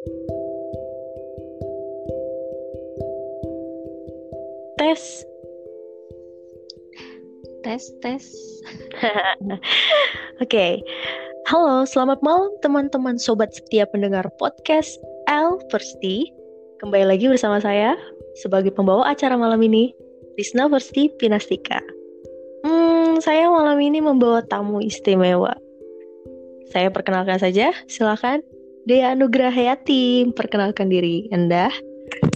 Tes. Tes, tes. Oke. Halo, selamat malam teman-teman sobat setia pendengar podcast L Versti. Kembali lagi bersama saya sebagai pembawa acara malam ini, Risna Versti Pinastika. Hmm, saya malam ini membawa tamu istimewa. Saya perkenalkan saja, silakan. Dea Anugrah Hayati, perkenalkan diri Anda.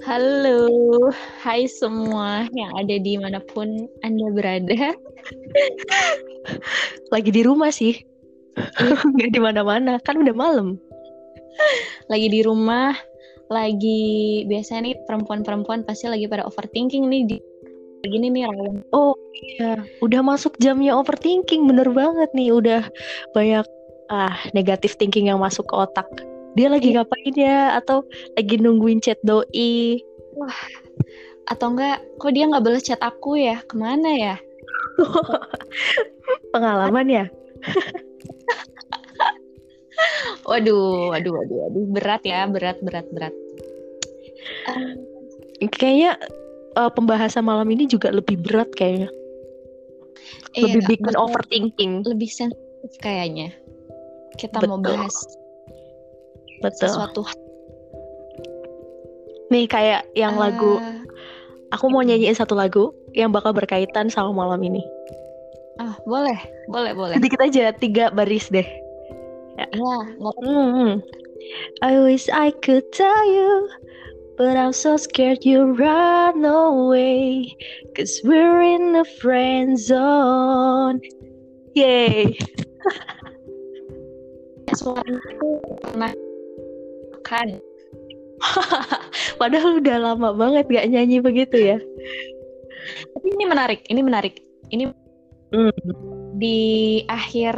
Halo, hai semua yang ada di mana pun Anda berada. Lagi di rumah sih, nggak di mana-mana, kan udah malam. Lagi di rumah, lagi biasanya nih perempuan-perempuan pasti lagi pada overthinking nih di gini nih rawan. Oh iya, udah masuk jamnya overthinking, bener banget nih, udah banyak ah negatif thinking yang masuk ke otak. Dia lagi ngapain ya? Atau lagi nungguin chat doi? Wah, atau enggak, kok dia nggak balas chat aku ya? Ke mana ya? Pengalaman ya? Waduh, waduh, waduh, waduh, berat ya, berat, berat, berat. Kayaknya uh, pembahasan malam ini juga lebih berat kayaknya. Iya, Lebih Kak, bikin overthinking. lebih sensitif kayaknya. Kita mau Betul. bahas Betul. sesuatu Nih kayak yang lagu, Eh, aku mau nyanyiin satu lagu yang bakal berkaitan sama malam ini. ah, boleh, boleh, boleh. Sedikit aja, tiga baris deh. Ya, nggak Hmm. I wish I could tell you, but I'm so scared you run away. Cause we're in the friend zone. Yay. itu pernah kan Padahal udah lama banget gak nyanyi begitu ya. tapi ini menarik ini menarik ini Hmm. di akhir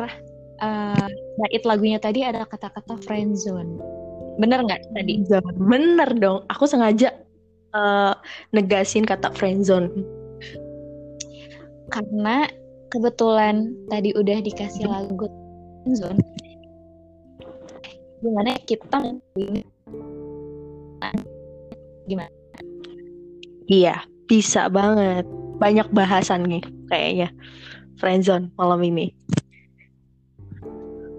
eh, bait lagunya tadi ada kata-kata friendzone bener nggak tadi Bener dong. Aku sengaja eh, negasin kata friendzone. karena kebetulan tadi udah dikasih lagu friendzone gimana kita gimana Iya, bisa banget. Banyak bahasan nih kayaknya. Friendzone malam ini.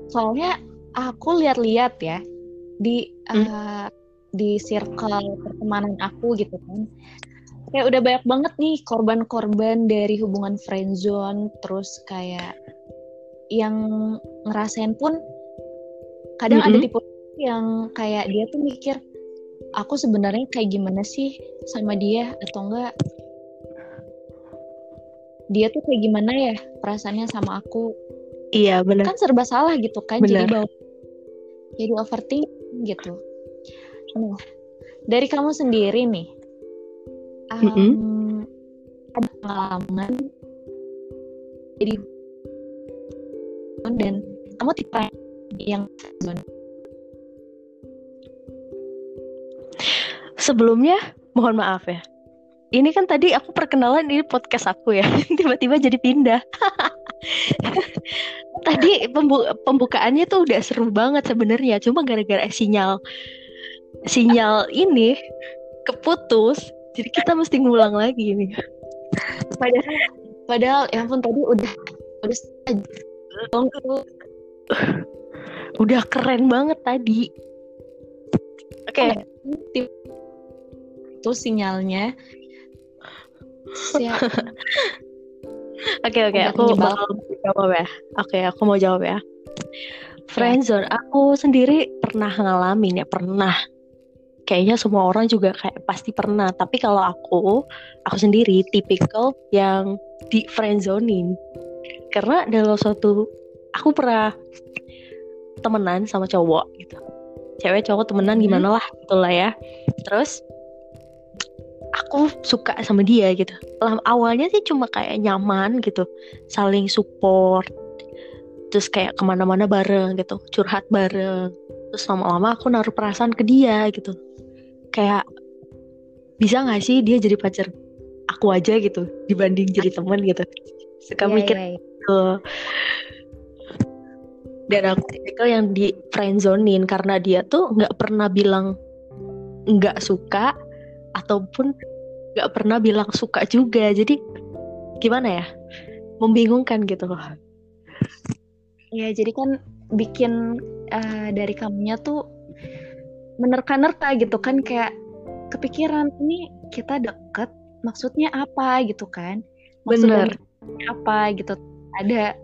soalnya aku lihat-lihat ya di Hmm. eh, di circle pertemanan aku gitu kan kayak udah banyak banget nih korban-korban dari hubungan friendzone terus kayak yang ngerasain pun kadang ada Mm-mm. tipe yang kayak dia tuh mikir aku sebenarnya kayak gimana sih sama dia atau enggak dia tuh kayak gimana ya perasaannya sama aku Iya, bener. kan serba salah gitu kan jadi Benar. bawa jadi overthinking gitu nah dari kamu sendiri nih um, Mm-mm. ada pengalaman jadi dan kamu tipe yang Sebelumnya, mohon maaf ya. Ini kan tadi aku perkenalan ini podcast aku ya. Tiba-tiba jadi pindah. tadi pembu- pembukaannya tuh udah seru banget sebenarnya. Cuma gara-gara sinyal sinyal ini keputus. Jadi kita mesti ngulang lagi nih. padahal padahal ya ampun tadi udah udah. Udah keren banget tadi. Oke, itu sinyalnya Siap. oke, oke. Agak Aku menyebalkan. bakal jawab ya. Oke, aku mau jawab ya. Friendzone, aku sendiri pernah ngalamin ya, pernah. Kayaknya semua orang juga kayak pasti pernah. Tapi kalau aku, aku sendiri tipikal yang di friendzonin. Karena dalam suatu, aku pernah temenan sama cowok gitu. Cewek cowok temenan Mhm. gimana lah, itulah ya. Terus aku suka sama dia gitu. Lah, awalnya sih cuma kayak nyaman gitu, saling support, terus kayak ke mana-mana bareng gitu, curhat bareng. Terus lama-lama aku naruh perasaan ke dia gitu. Kayak bisa nggak sih dia jadi pacar aku aja gitu dibanding jadi temen gitu. Suka Iya, mikir iya, iya. gitu. Dan aku tipikal yang di friendzonin karena dia tuh nggak pernah bilang nggak suka ataupun nggak pernah bilang suka juga. Jadi gimana ya? Membingungkan gitu loh. Ya jadi kan bikin uh, dari kamunya tuh menerka-nerka gitu kan. Kayak kepikiran ini kita deket maksudnya apa? gitu kan. Maksudnya apa gitu. Ada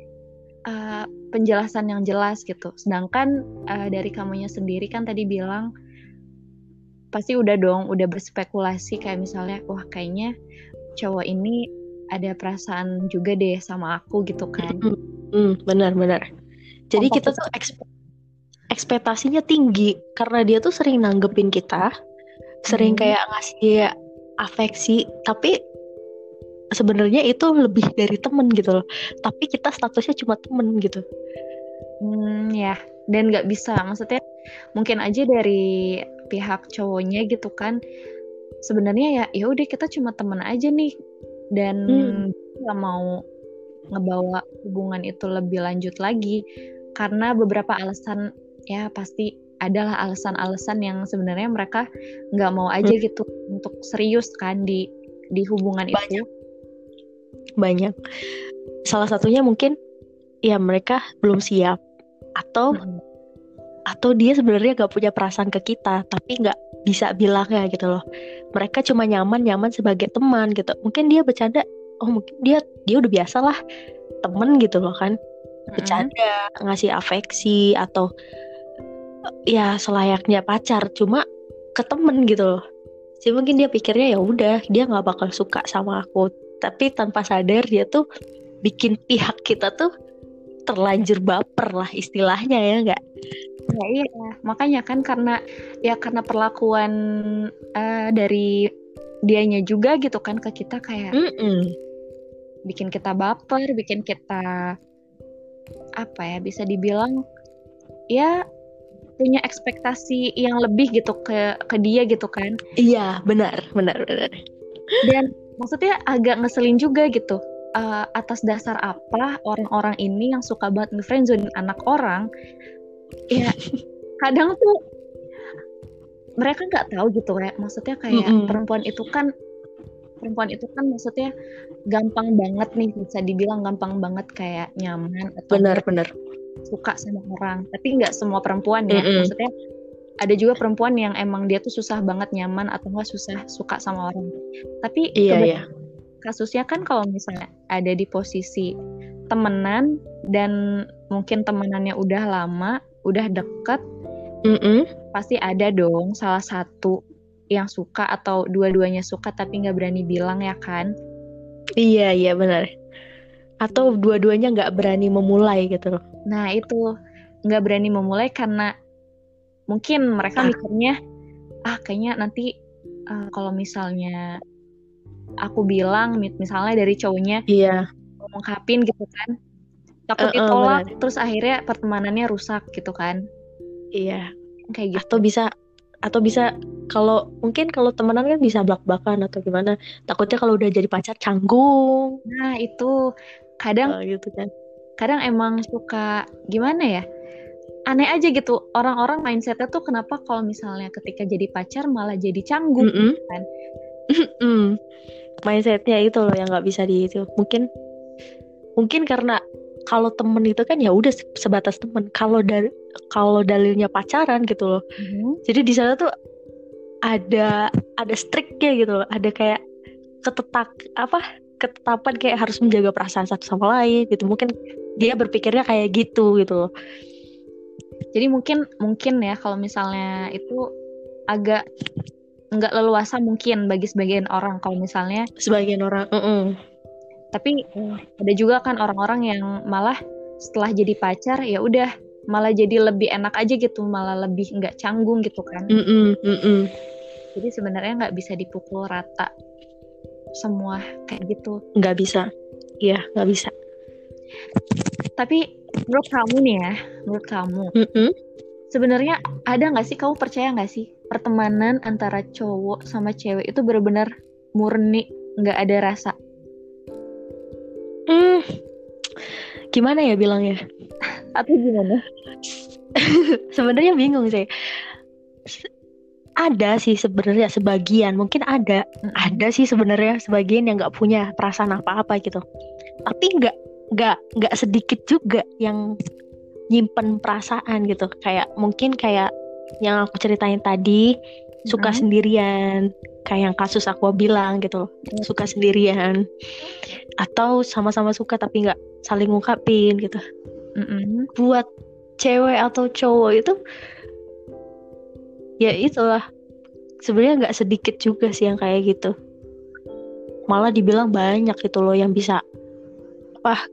uh, penjelasan yang jelas gitu. Sedangkan uh, dari kamunya sendiri kan tadi bilang pasti udah dong udah berspekulasi kayak misalnya wah kayaknya cowok ini ada perasaan juga deh sama aku gitu kan. Mm, benar benar. Jadi kita tuh ekspe ekspektasinya tinggi karena dia tuh sering nanggepin kita sering hmm. kayak ngasih afeksi. Tapi sebenarnya itu lebih dari temen gitu loh tapi kita statusnya cuma temen gitu hmm, ya dan nggak bisa maksudnya mungkin aja dari pihak cowoknya gitu kan sebenarnya ya ya udah kita cuma teman aja nih dan hmm. nggak hmm. mau ngebawa hubungan itu lebih lanjut lagi karena beberapa alasan ya pasti adalah alasan-alasan yang sebenarnya mereka nggak mau aja hmm. gitu untuk serius kan di di hubungan banyak. itu banyak. Salah satunya mungkin ya mereka belum siap. Atau hmm atau dia sebenarnya gak punya perasaan ke kita tapi nggak bisa bilangnya gitu loh. Mereka cuma nyaman nyaman sebagai teman gitu. Mungkin dia bercanda oh mungkin dia dia udah biasa lah temen gitu loh kan. Bercanda mm-hmm. ngasih afeksi atau ya selayaknya pacar cuma ke temen gitu loh. Sih mungkin dia pikirnya ya udah dia nggak bakal suka sama aku tapi tanpa sadar dia tuh bikin pihak kita tuh terlanjur baper lah istilahnya ya nggak Ya iya, makanya kan karena ya karena perlakuan uh, dari dianya juga gitu kan ke kita kayak mm -mm. bikin kita baper, bikin kita apa ya bisa dibilang ya punya ekspektasi yang lebih gitu ke ke dia gitu kan? Iya benar benar benar. Dan maksudnya agak ngeselin juga gitu. Uh, atas dasar apa orang-orang ini yang suka banget ngefriendzone anak orang ya kadang tuh mereka nggak tahu gitu kayak maksudnya kayak mm -hmm. perempuan itu kan perempuan itu kan maksudnya gampang banget nih bisa dibilang gampang banget kayak nyaman atau benar benar suka sama orang tapi nggak semua perempuan ya mm -hmm. maksudnya ada juga perempuan yang emang dia tuh susah banget nyaman atau nggak susah suka sama orang. Tapi iya, iya. kasusnya kan kalau misalnya ada di posisi temenan dan mungkin temenannya udah lama udah deket mm -mm. pasti ada dong salah satu yang suka atau dua-duanya suka tapi nggak berani bilang ya kan? Iya iya benar. Atau dua-duanya nggak berani memulai gitu loh. Nah itu. Nggak berani memulai karena mungkin mereka ah. mikirnya ah kayaknya nanti uh, kalau misalnya aku bilang misalnya dari cowoknya iya. ngungkapin gitu kan. Takut uh, ditolak uh, terus akhirnya pertemanannya rusak gitu kan. Iya. Kayak gitu. Atau bisa atau bisa kalau mungkin kalau temenan kan bisa belak-belakan atau gimana. Takutnya kalau udah jadi pacar canggung. Nah itu. Kadang uh, gitu kan. kadang emang suka gimana ya aneh aja gitu. Orang-orang mindsetnya tuh kenapa kalau misalnya ketika jadi pacar malah jadi canggung mm -hmm. kan? Mindsetnya itu loh yang nggak bisa di itu. Mungkin mungkin karena kalau temen itu kan ya udah sebatas temen. Kalau dari kalau dalilnya pacaran gitu loh. Mm-hmm. jadi di sana tuh ada ada striknya gitu loh. Ada kayak ketetak apa ketetapan kayak harus menjaga perasaan satu sama lain gitu. Mungkin dia berpikirnya kayak gitu gitu loh jadi mungkin mungkin ya kalau misalnya itu agak nggak leluasa mungkin bagi sebagian orang kalau misalnya sebagian orang uh -uh tapi ada juga kan orang-orang yang malah setelah jadi pacar ya udah malah jadi lebih enak aja gitu malah lebih nggak canggung gitu kan. Mm -mm, mm -mm. jadi sebenarnya nggak bisa dipukul rata semua kayak gitu. Nggak bisa. Iya nggak bisa tapi menurut kamu nih ya menurut kamu mm -mm. sebenarnya ada nggak sih kamu percaya nggak sih pertemanan antara cowok sama cewek itu benar-benar murni nggak ada rasa? Hmm, gimana ya bilangnya? atau gimana? Sebenarnya bingung sih. Ada sih sebenarnya sebagian mungkin ada ada sih sebenarnya sebagian yang nggak punya perasaan apa-apa gitu. Tapi nggak nggak nggak sedikit juga yang nyimpen perasaan gitu. Kayak mungkin kayak yang aku ceritain tadi suka sendirian. Kayak yang kasus aku bilang gitu loh suka sendirian. Atau sama-sama suka tapi nggak saling ngungkapin gitu. Mm-mm. buat cewek atau cowok itu ya itulah. Sebenarnya nggak sedikit juga sih yang kayak gitu. Malah dibilang banyak gitu loh yang bisa apa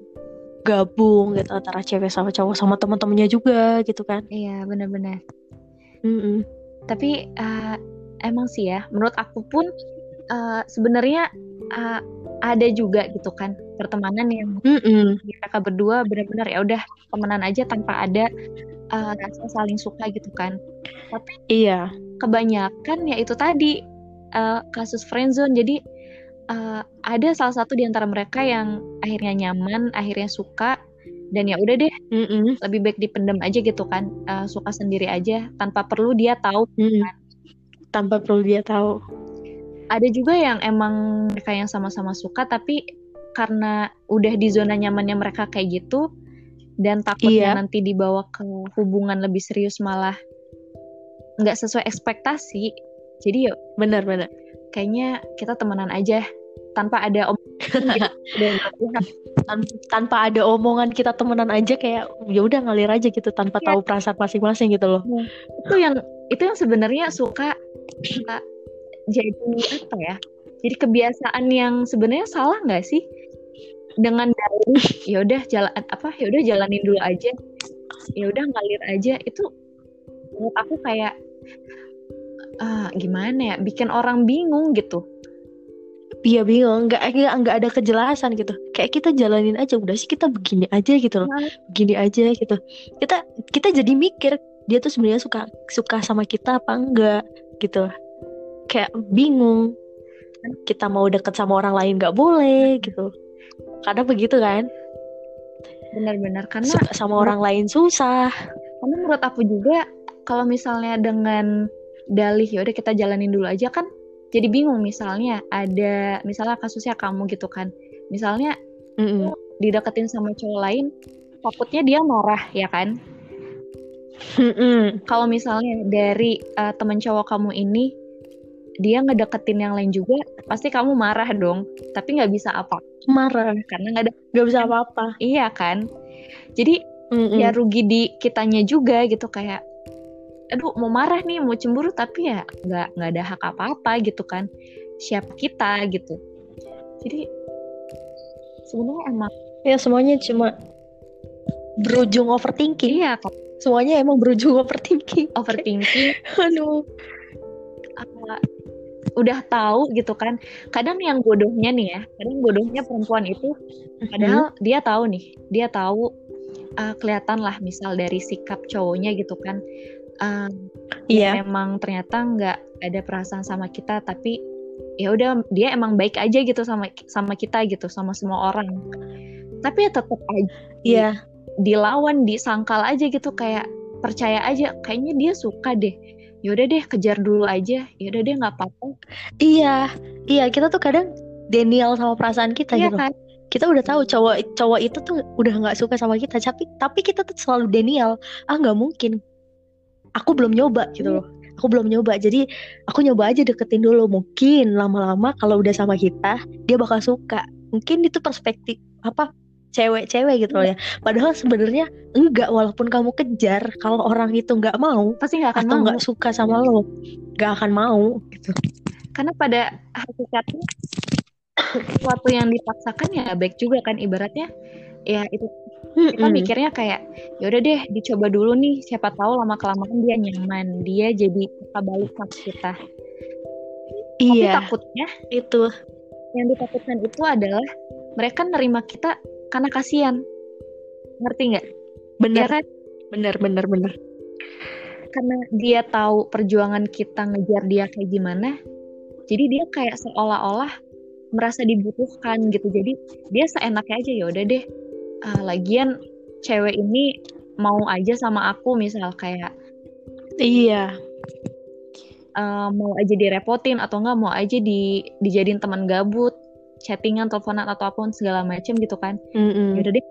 gabung gitu antara cewek sama cowok sama teman-temannya juga gitu kan. Iya benar-benar. Mm-mm. tapi eh, emang sih ya menurut aku pun eh, sebenarnya eh, ada juga gitu kan pertemanan yang Mm-mm. mereka berdua benar-benar ya udah temenan aja tanpa ada rasa saling suka gitu kan. Tapi iya. kebanyakan ya itu tadi eh, kasus friendzone. Jadi eh, ada salah satu di antara mereka yang akhirnya nyaman akhirnya suka dan ya udah deh Mm-mm. lebih baik dipendam aja gitu kan eh, suka sendiri aja tanpa perlu dia tahu Mm-mm. tanpa perlu dia tahu ada juga yang emang mereka yang sama-sama suka tapi karena udah di zona nyamannya mereka kayak gitu dan takutnya Iya. nanti dibawa ke hubungan lebih serius malah nggak sesuai ekspektasi jadi yuk benar-benar kayaknya kita temenan aja tanpa ada om. Dan Tan- tanpa ada omongan kita temenan aja kayak ya udah ngalir aja gitu tanpa Iya. tahu perasaan masing-masing gitu loh itu yang itu yang sebenarnya suka suka jadi apa ya jadi kebiasaan yang sebenarnya salah nggak sih dengan dari ya udah jalan apa ya udah jalanin dulu aja ya udah ngalir aja itu menurut aku kayak ah, gimana ya bikin orang bingung gitu Iya bingung, nggak nggak nggak ada kejelasan gitu. Kayak kita jalanin aja, udah sih kita begini aja gitu loh, Nah. begini aja gitu. Kita kita jadi mikir dia tuh sebenarnya suka suka sama kita apa enggak gitu. Kayak bingung. Kita mau deket sama orang lain nggak boleh gitu. Karena begitu kan, benar-benar karena suka sama orang lain susah. karena menurut aku juga kalau misalnya dengan dalih ya udah kita jalanin dulu aja kan jadi bingung misalnya ada misalnya kasusnya kamu gitu kan misalnya Mm-mm. dideketin sama cowok lain takutnya dia marah ya kan Mm-mm. kalau misalnya dari eh, temen cowok kamu ini dia ngedeketin yang lain juga pasti kamu marah dong tapi nggak bisa apa Marah, karena nggak ada nggak bisa apa-apa. iya kan jadi Mm-mm. ya rugi di kitanya juga gitu kayak aduh mau marah nih mau cemburu tapi ya nggak nggak ada hak apa-apa gitu kan siapa kita gitu jadi sebenarnya emang Ya semuanya cuma berujung overthinking. iya kan Semuanya emang berujung overthinking. overthinking Aduh. uh, udah tahu gitu kan kadang yang bodohnya nih ya kadang bodohnya perempuan itu padahal dia tahu nih dia tahu uh, kelihatan lah misal dari sikap cowoknya gitu kan Iya. memang ternyata nggak ada perasaan sama kita tapi ya udah dia emang baik aja gitu sama sama kita gitu sama semua orang tapi ya tetap aja Iya. dilawan disangkal aja gitu kayak percaya aja kayaknya dia suka deh yaudah deh kejar dulu aja yaudah deh nggak apa-apa Iya. Iya, kita tuh kadang denial sama perasaan kita iya gitu. kan Kita udah tahu cowok cowok itu tuh udah nggak suka sama kita, tapi tapi kita tuh selalu denial. Ah, nggak mungkin. Aku belum nyoba gitu loh. Aku belum nyoba. Jadi aku nyoba aja deketin dulu. Mungkin lama-lama kalau udah sama kita, dia bakal suka. Mungkin itu perspektif apa cewek-cewek gitu loh ya. Padahal sebenarnya enggak walaupun kamu kejar kalau orang itu nggak mau pasti nggak akan atau mau nggak suka sama lo, nggak akan mau gitu. karena pada hakikatnya sesuatu yang dipaksakan ya baik juga kan ibaratnya ya itu kita Mm-mm. mikirnya kayak ya udah deh dicoba dulu nih siapa tahu lama kelamaan dia nyaman dia jadi suka balik sama kita. Tapi Iya, takutnya itu. yang ditakutkan itu adalah mereka nerima kita karena kasihan. Ngerti nggak? Ya Bener, kan? Bener, bener, bener. karena dia tahu perjuangan kita ngejar dia kayak gimana jadi dia kayak seolah-olah merasa dibutuhkan gitu. Jadi dia seenaknya aja ya udah deh ah, lagian cewek ini mau aja sama aku misal kayak iya. Uh, mau aja direpotin atau enggak mau aja di dijadiin teman gabut chattingan teleponan atau apa pun segala macam gitu kan. Mm -mm. yaudah deh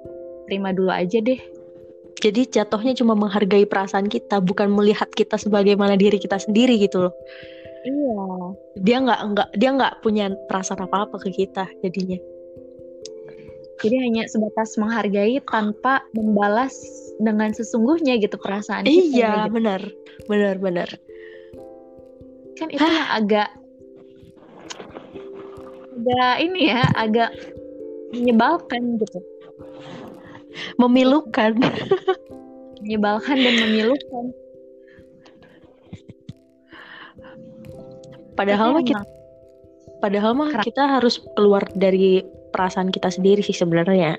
terima dulu aja deh. Jadi jatuhnya cuma menghargai perasaan kita bukan melihat kita sebagaimana diri kita sendiri gitu loh. Iya. Dia nggak nggak dia nggak punya perasaan apa apa ke kita jadinya jadi hanya sebatas menghargai tanpa membalas dengan sesungguhnya gitu perasaan kita iya gitu. benar. Benar benar. Kan itu yang agak agak ini ya agak menyebalkan gitu. Memilukan. Menyebalkan dan memilukan. Padahal mah kita padahal mah kita harus keluar dari perasaan kita sendiri sih sebenarnya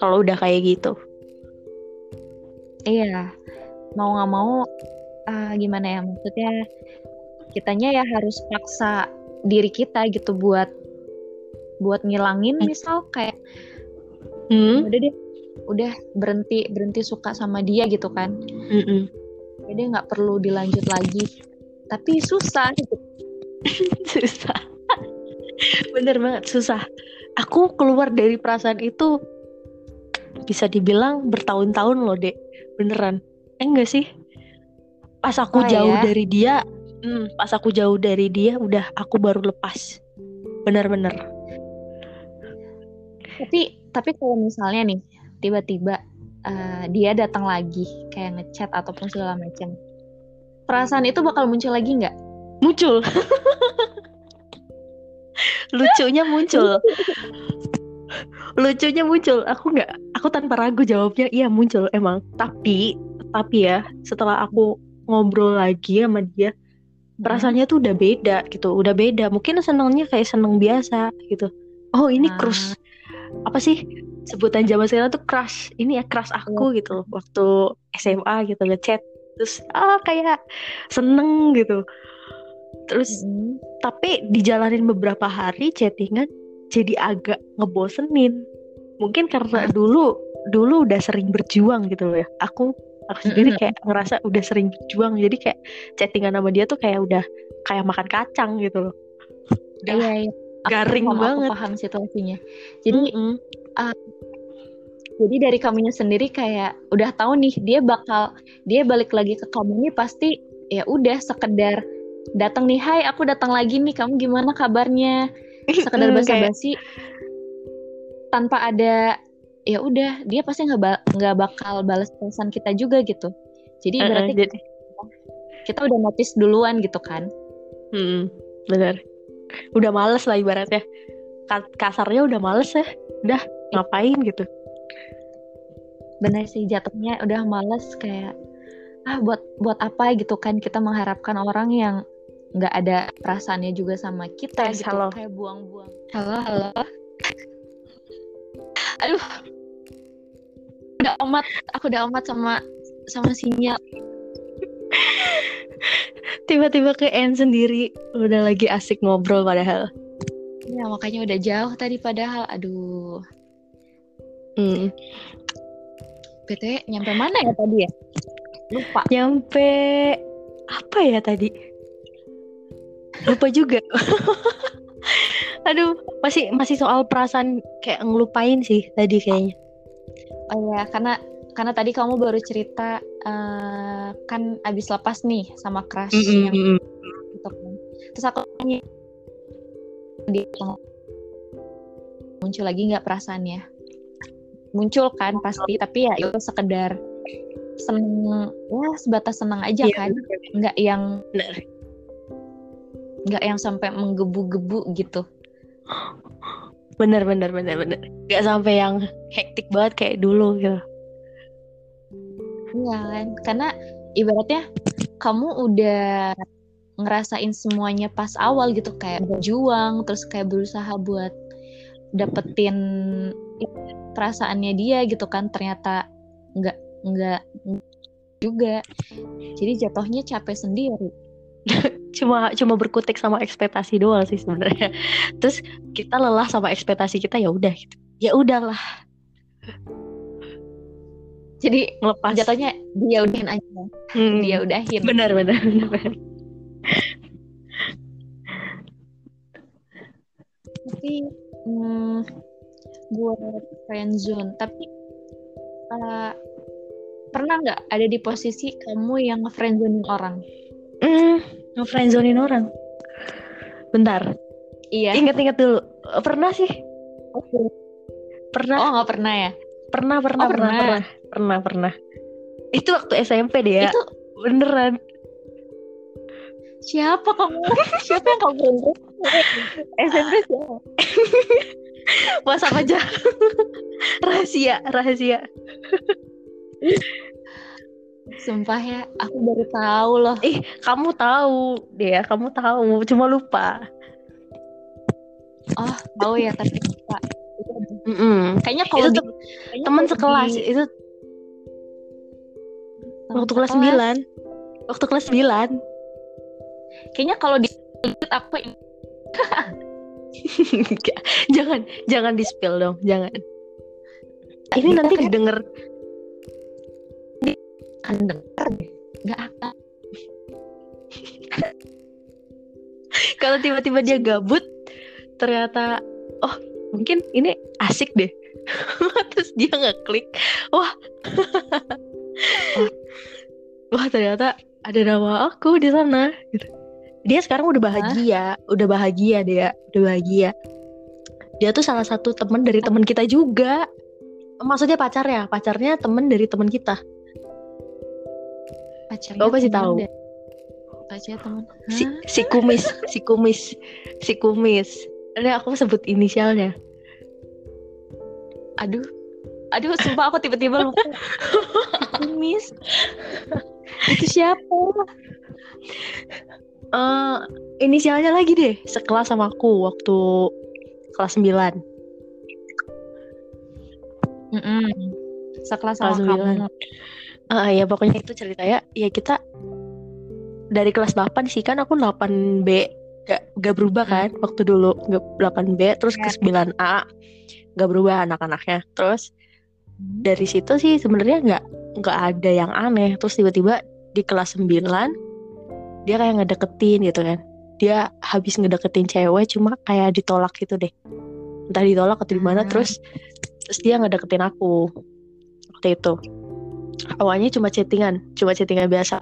kalau udah kayak gitu iya mau nggak mau uh, gimana ya maksudnya kitanya ya harus paksa diri kita gitu buat buat ngilangin hmm. misal kayak hmm? udah deh udah berhenti berhenti suka sama dia gitu kan Mm-mm. jadi nggak perlu dilanjut lagi tapi susah gitu. susah bener banget susah aku keluar dari perasaan itu bisa dibilang bertahun-tahun loh dek. Beneran. Eh enggak sih? Pas aku oh, jauh ya? dari dia hmm, pas aku jauh dari dia udah aku baru lepas. Bener-bener. Tapi tapi kalau misalnya nih tiba-tiba uh, dia datang lagi kayak ngechat ataupun segala macam perasaan itu bakal muncul lagi nggak? Muncul lucunya muncul. Lucunya muncul. Aku nggak aku tanpa ragu jawabnya iya muncul emang. Tapi tapi ya setelah aku ngobrol lagi sama dia perasaannya tuh udah beda gitu udah beda. Mungkin senangnya kayak seneng biasa gitu. Oh ini nah. crush. Apa sih? Sebutan zaman sekarang tuh crush. Ini ya crush aku iya. gitu waktu SMA gitu ngechat. Terus ah kayak seneng gitu terus mm. tapi dijalanin beberapa hari chattingan jadi agak ngebosenin. Mungkin karena dulu dulu udah sering berjuang gitu loh ya. Aku aku sendiri kayak ngerasa udah sering berjuang. Jadi kayak chattingan sama dia tuh kayak udah kayak makan kacang gitu loh. Udah iya, iya. garing aku, banget. aku paham situasinya. Jadi mm -hmm. uh, jadi dari kamunya sendiri kayak udah tahu nih dia bakal dia balik lagi ke kamu nih pasti ya udah sekedar datang nih hai aku datang lagi nih. Kamu gimana kabarnya? Sekedar basa-basi tanpa ada ya udah dia pasti nggak ba nggak bakal balas pesan kita juga gitu. Jadi uh, berarti jadi... kita udah notice duluan gitu kan. Hmm, benar udah males lah ibaratnya. Kasarnya udah males ya. Udah ngapain gitu? Bener sih jatuhnya udah males kayak ah buat buat apa? gitu kan. Kita mengharapkan orang yang nggak ada perasaannya juga sama kita yes, gitu halo. kayak buang-buang halo halo aduh udah amat aku udah amat sama sama sinyal tiba-tiba ke N sendiri udah lagi asik ngobrol padahal ya makanya udah jauh tadi padahal aduh hmm. BTW nyampe mana ya tadi ya? Lupa. Nyampe apa ya tadi? Lupa juga. Aduh, masih masih soal perasaan kayak ngelupain sih tadi kayaknya. Oh ya, karena karena tadi kamu baru cerita uh, kan abis lepas nih sama crush mm -hmm. yang gitu kan. Terus aku tanya dia muncul lagi nggak perasaannya? muncul kan pasti tapi ya itu sekedar seneng ya sebatas senang aja iya, kan nggak yang nggak yang sampai menggebu-gebu gitu. Bener bener bener bener. Nggak sampai yang hektik banget kayak dulu gitu. Iya kan. Karena ibaratnya kamu udah ngerasain semuanya pas awal gitu. Kayak berjuang terus kayak berusaha buat dapetin perasaannya dia gitu kan. Ternyata nggak nggak juga. Jadi jatuhnya capek sendiri cuma cuma berkutik sama ekspektasi doang sih sebenarnya. Terus kita lelah sama ekspektasi kita ya udah gitu. Ya udahlah. Jadi ngelepas. jatuhnya dia udahin aja. Hmm. dia udahin benar benar benar. Tapi hmm, buat friendzone tapi eh, pernah nggak ada di posisi kamu yang ngefriendzonin orang? Hmm, ngefriendzonin orang. Bentar. Iya. Ingat-ingat dulu. Pernah sih? Pernah. Oh nggak pernah ya? Pernah pernah Oh, pernah pernah. pernah pernah pernah. Itu waktu SMP deh ya itu beneran. Siapa kamu siapa yang kamu SMP siapa? WhatsApp aja? Rahasia rahasia sumpah ya aku baru tahu loh ih kamu tahu deh ya kamu tahu cuma lupa oh tahu ya tapi lupa. Ada. Mm-mm. kayaknya kalau Itu di, kayaknya teman sekelas di- itu waktu kelas sekelas. 9 waktu kelas 9 kayaknya kalau di aku jangan jangan di spill dong jangan ini Kita nanti didengar kan dengar deh. Nggak akan. Kalau tiba-tiba dia gabut ternyata oh mungkin ini asik deh. Terus dia ngeklik wah. Wah ternyata ada nama aku di sana. Gitu. dia sekarang udah bahagia udah bahagia dia udah bahagia. Dia tuh salah satu teman dari teman kita juga. Maksudnya pacar ya pacarnya teman dari teman kita pacarnya Kau pasti tahu. pacarnya teman si, si kumis si kumis si kumis. Ini aku sebut inisialnya. Aduh. Aduh sumpah aku tiba-tiba lupa. Kumis. Itu siapa? Eh, inisialnya lagi deh, sekelas sama aku waktu kelas 9. Mm-mm. sekelas Kelas sama sembilan. kamu Ah ya pokoknya itu ceritanya. Ya kita dari kelas 8 sih kan aku 8B gak, gak berubah kan waktu dulu. Gak 8B terus ke 9A gak berubah anak-anaknya. Terus dari situ sih sebenarnya nggak nggak ada yang aneh. Terus tiba-tiba di kelas 9 dia kayak ngedeketin gitu kan. Dia habis ngedeketin cewek cuma kayak ditolak gitu deh. Entah ditolak atau gimana Ah. terus terus dia ngedeketin aku. Waktu itu awalnya cuma chattingan cuma chattingan biasa.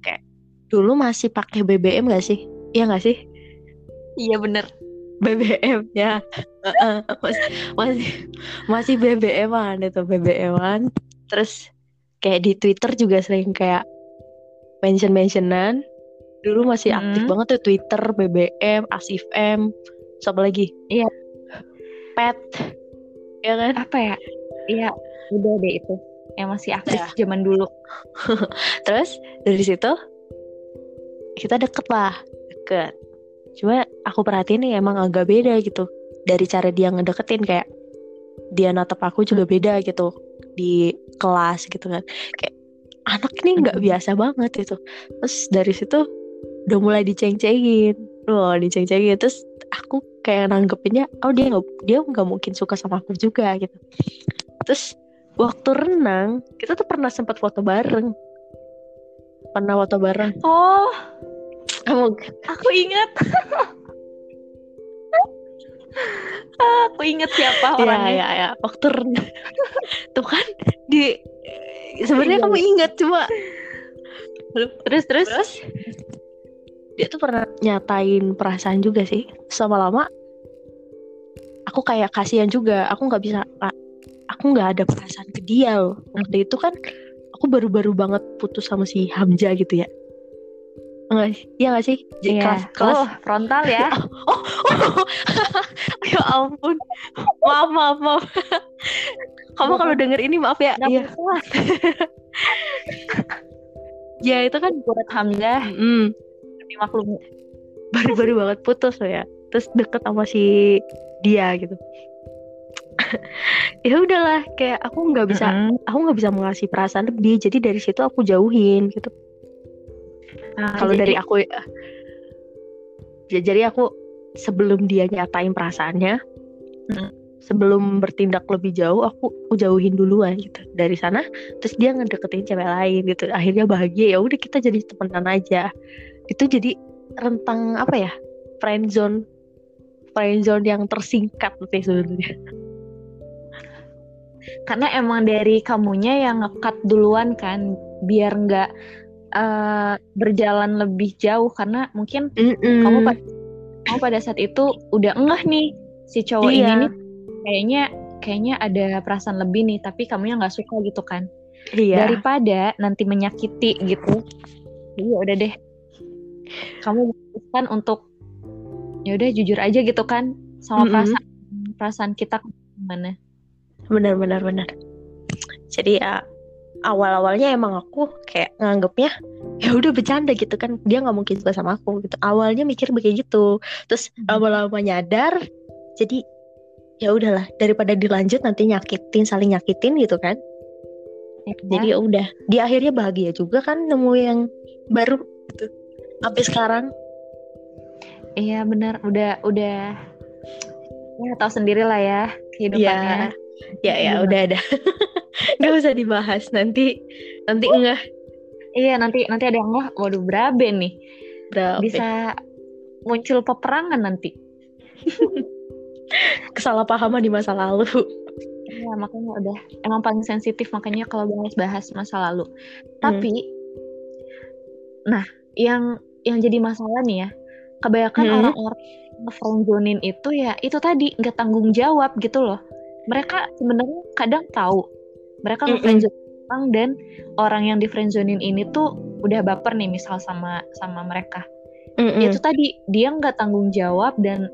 Kayak dulu masih pakai BBM gak sih? Iya gak sih? Iya bener. BBM ya. Masih masih masih BBM-an itu BBM-an terus kayak di Twitter juga sering kayak mention mentionan dulu masih aktif Hmm. banget tuh Twitter BBM Asif M siapa lagi? Iya. Pet ya kan? Apa ya? Iya udah deh itu yang masih aktif Ya. zaman dulu. Terus dari situ kita deket lah deket. Cuma aku perhatiin nih emang agak beda gitu dari cara dia ngedeketin kayak dia natap aku juga beda gitu di kelas gitu kan. Kayak anak ini nggak Mhm. biasa banget itu terus dari situ udah mulai diceng-cengin. Loh diceng-cengin. Terus aku kayak nanggepinnya oh dia nggak dia nggak mungkin suka sama aku juga gitu. Terus waktu renang kita tuh pernah sempat foto bareng. Pernah foto bareng. Oh. Kamu aku ingat. Aku ingat siapa ya orangnya. ya ya waktu renang. Tuh kan di sebenarnya kamu ingat cuma terus terus? Terus? Dia tuh pernah nyatain perasaan juga sih. Sama lama aku kayak kasihan juga. Aku nggak bisa aku nggak ada perasaan ke dia loh waktu itu kan aku baru-baru banget putus sama si Hamzah gitu ya Enggak sih? Iya gak sih? Jadi Iya. kelas, kelas oh frontal ya Oh, oh. ya ampun. Maaf, maaf, maaf. Kamu kalau denger ini maaf ya. Nggak Iya. Ya itu kan buat Hamzah mm, dimaklumi baru-baru banget putus loh ya. Terus deket sama si dia gitu. ya udahlah, kayak aku nggak bisa, Mm-mm. aku nggak bisa mengasih perasaan lebih. Jadi dari situ aku jauhin gitu. Nah, Kalau dari aku, ya, jadi aku sebelum dia nyatain perasaannya, Mm. sebelum bertindak lebih jauh aku, aku jauhin duluan gitu dari sana terus dia ngedeketin cewek lain gitu akhirnya bahagia ya udah kita jadi temenan aja itu jadi rentang apa ya friend zone friend zone yang tersingkat sih sebenarnya karena emang dari kamunya yang ngekat duluan kan biar nggak uh, berjalan lebih jauh karena mungkin mm -mm. kamu pada kamu pada saat itu udah enggak nih si cowok iya. ini nih kayaknya kayaknya ada perasaan lebih nih tapi kamu yang nggak suka gitu kan iya. daripada nanti menyakiti gitu iya udah deh kamu memutuskan untuk ya udah jujur aja gitu kan sama mm -hmm. perasaan perasaan kita gimana benar benar benar. Jadi ya awal awalnya emang aku kayak nganggepnya ya udah bercanda gitu kan. Dia nggak mungkin suka sama aku gitu. Awalnya mikir begitu. Terus mm-hmm. lama-lama nyadar jadi ya udahlah daripada dilanjut nanti nyakitin saling nyakitin gitu kan. Ya. jadi ya udah di akhirnya bahagia juga kan nemu yang baru gitu. Sampai sekarang. Iya benar. Udah udah ya tahu sendiri lah ya kehidupannya. ya ya, ya udah ada nggak usah dibahas. Nanti nanti enggak iya nanti nanti ada yang enggak waduh berabe nih. Berabe. bisa muncul peperangan nanti. Kesalahpahaman di masa lalu. Ya makanya udah. Emang paling sensitif makanya kalau bahas-bahas masa lalu. Tapi hmm. nah yang yang jadi masalah nih ya. Kebanyakan hmm. orang-orang friendzonin itu ya itu tadi nggak tanggung jawab gitu loh mereka sebenarnya kadang tahu mereka mm -mm. orang dan orang yang di friendzonin ini tuh udah baper nih misal sama sama mereka mm -mm. itu tadi dia nggak tanggung jawab dan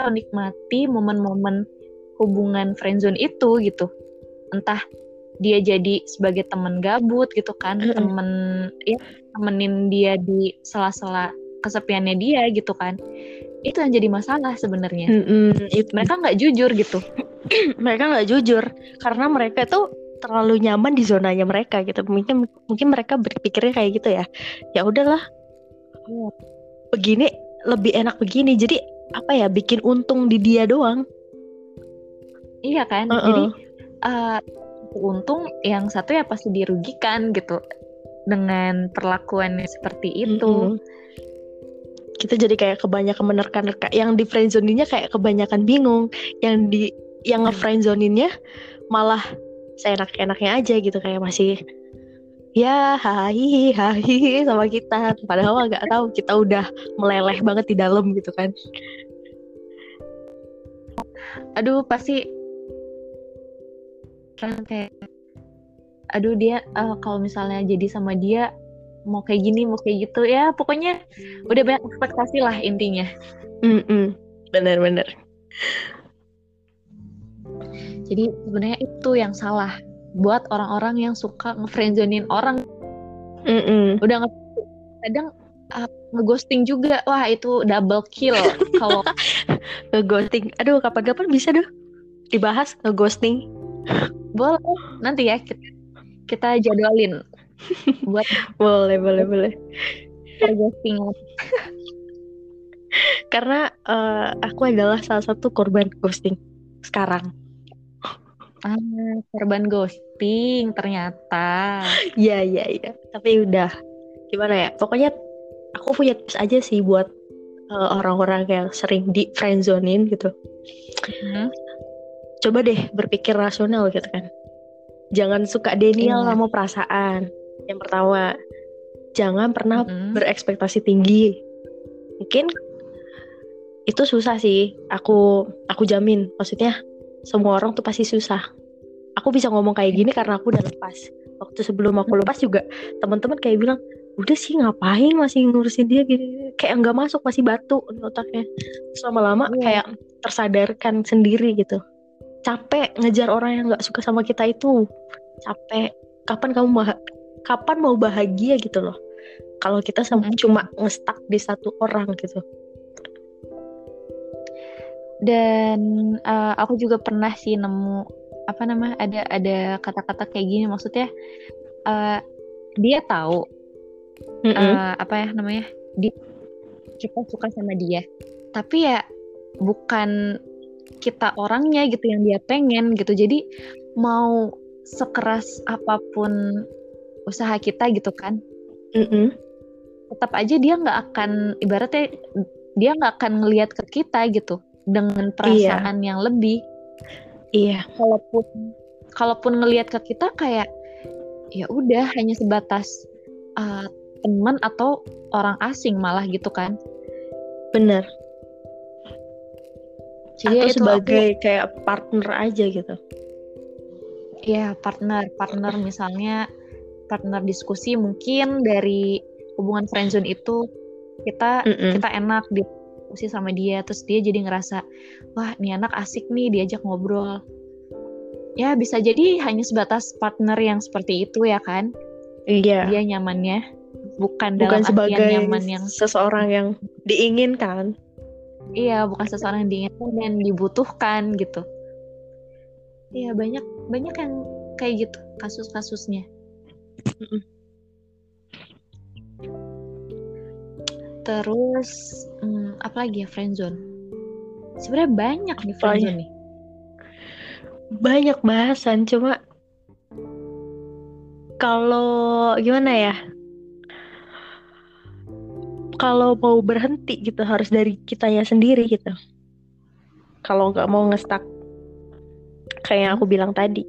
nikmati momen-momen hubungan friendzone itu gitu entah dia jadi sebagai teman gabut gitu kan mm -hmm. temen ya temenin dia di sela-sela kesepiannya dia gitu kan itu yang jadi masalah sebenarnya. Mereka nggak jujur gitu. Mereka nggak jujur karena mereka tuh terlalu nyaman di zonanya mereka gitu. Mungkin mungkin mereka berpikirnya kayak gitu ya. Ya udahlah. Begini lebih enak begini. Jadi apa ya bikin untung di dia doang. Iya kan? Uh -uh. jadi uh, untung yang satu ya pasti dirugikan gitu dengan perlakuannya seperti itu. Mm -hmm kita jadi kayak kebanyakan menerka-nerka yang di friendzone-nya kayak kebanyakan bingung. Yang di yang nge-friendzoninnya malah seenak-enaknya aja gitu kayak masih ya hahi hahi sama kita. Padahal nggak tahu kita udah meleleh banget di dalam gitu kan. Aduh pasti. Kayak aduh dia uh, kalau misalnya jadi sama dia mau kayak gini mau kayak gitu ya pokoknya udah banyak ekspektasi lah intinya. Mm -mm. bener-bener jadi sebenarnya itu yang salah buat orang-orang yang suka ngefriendzonin orang. Mm -mm. udah nge kadang uh, ngeghosting juga. Wah itu double kill kalau ngeghosting. Aduh kapan-kapan bisa dong dibahas ngeghosting. Boleh nanti ya kita, kita jadwalin buat boleh boleh boleh. ghosting karena uh, aku adalah salah satu korban ghosting sekarang. Ah korban ghosting ternyata. Iya iya iya. Tapi udah gimana ya? Pokoknya aku punya tips aja sih buat uh, orang-orang yang sering di friendzonin gitu. Hmm. coba deh berpikir rasional gitu kan. Jangan suka denial iya. sama perasaan yang pertama, jangan pernah mm-hmm. berekspektasi tinggi. Mungkin itu susah sih. Aku aku jamin. Maksudnya semua orang tuh pasti susah. Aku bisa ngomong kayak gini karena aku udah lepas. Waktu sebelum aku lepas juga teman-teman kayak bilang, udah sih ngapain masih ngurusin dia gini kayak nggak masuk masih batu otaknya selama lama yeah. kayak tersadarkan sendiri gitu capek ngejar orang yang nggak suka sama kita itu capek kapan kamu kapan mau bahagia gitu loh. Kalau kita sama hmm. cuma ngestak di satu orang gitu. Dan uh, aku juga pernah sih nemu apa nama ada ada kata-kata kayak gini. Maksudnya uh, dia tahu mm -hmm. uh, apa ya namanya dia kita suka sama dia. Tapi ya bukan kita orangnya gitu yang dia pengen gitu. Jadi mau sekeras apa pun usaha kita gitu kan. Mm -mm. tetap aja dia nggak akan ibaratnya dia nggak akan ngelihat ke kita gitu dengan perasaan iya. yang lebih. Iya. Kalaupun kalaupun ngelihat ke kita kayak ya udah hanya sebatas uh, teman atau orang asing malah gitu kan. Bener. Jadi Atau itu sebagai aku, kayak partner aja gitu. Ya partner partner misalnya partner diskusi mungkin dari hubungan friendzone itu kita mm -mm. kita enak diskusi sama dia terus dia jadi ngerasa wah ini anak asik nih diajak ngobrol. Ya bisa jadi hanya sebatas partner yang seperti itu ya kan? Iya. Dia nyamannya bukan, bukan dalam sebagai nyaman yang seseorang yang diinginkan. Iya bukan seseorang yang diinginkan dan dibutuhkan gitu. Iya banyak banyak yang kayak gitu kasus-kasusnya terus hmm, apa lagi ya friendzone sebenarnya banyak nih friendzone nih. Banyak bahasan cuma kalau gimana ya? Kalau mau berhenti gitu harus dari kitanya sendiri gitu. Kalau nggak mau ngestak kayak yang aku bilang tadi